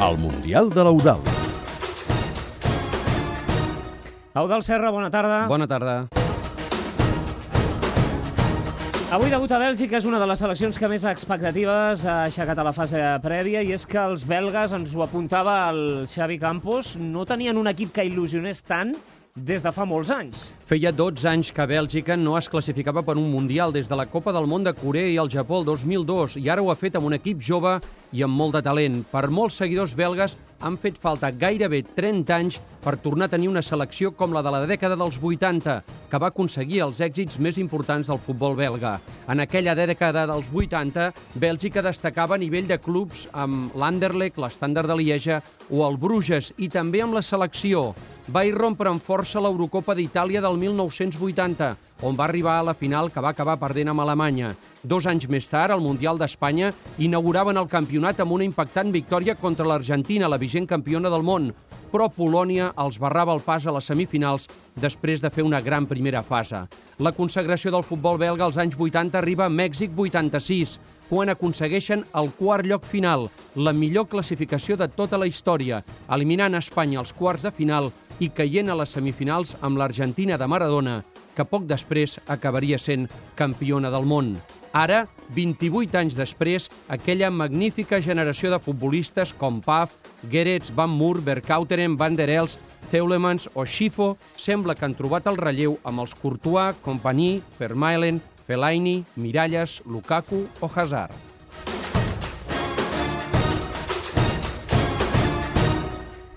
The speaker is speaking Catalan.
al Mundial de l'Eudal. Eudal Serra, bona tarda. Bona tarda. Avui debut a Bèlgica és una de les seleccions que més expectatives ha aixecat a la fase prèvia i és que els belgues, ens ho apuntava el Xavi Campos, no tenien un equip que il·lusionés tant des de fa molts anys. Feia 12 anys que Bèlgica no es classificava per un Mundial des de la Copa del Món de Corea i el Japó el 2002 i ara ho ha fet amb un equip jove i amb molt de talent. Per molts seguidors belgues han fet falta gairebé 30 anys per tornar a tenir una selecció com la de la dècada dels 80, que va aconseguir els èxits més importants del futbol belga. En aquella dècada dels 80, Bèlgica destacava a nivell de clubs amb l'Anderlecht, l'Estàndard de Lieja o el Bruges i també amb la selecció. Va irrompre amb força l'Eurocopa d'Itàlia del 1980, on va arribar a la final que va acabar perdent amb Alemanya. Dos anys més tard, al Mundial d'Espanya, inauguraven el campionat amb una impactant victòria contra l'Argentina, la vigent campiona del món. Però Polònia els barrava el pas a les semifinals després de fer una gran primera fase. La consagració del futbol belga als anys 80 arriba a Mèxic 86, quan aconsegueixen el quart lloc final, la millor classificació de tota la història, eliminant Espanya als quarts de final i caient a les semifinals amb l'Argentina de Maradona, que poc després acabaria sent campiona del món. Ara, 28 anys després, aquella magnífica generació de futbolistes com Paf, Gerets, Van Moor, Berkauteren, Van der Els, Teulemans o Schifo sembla que han trobat el relleu amb els Courtois, Compagnie, Vermaelen, Fellaini, Miralles, Lukaku o Hazard.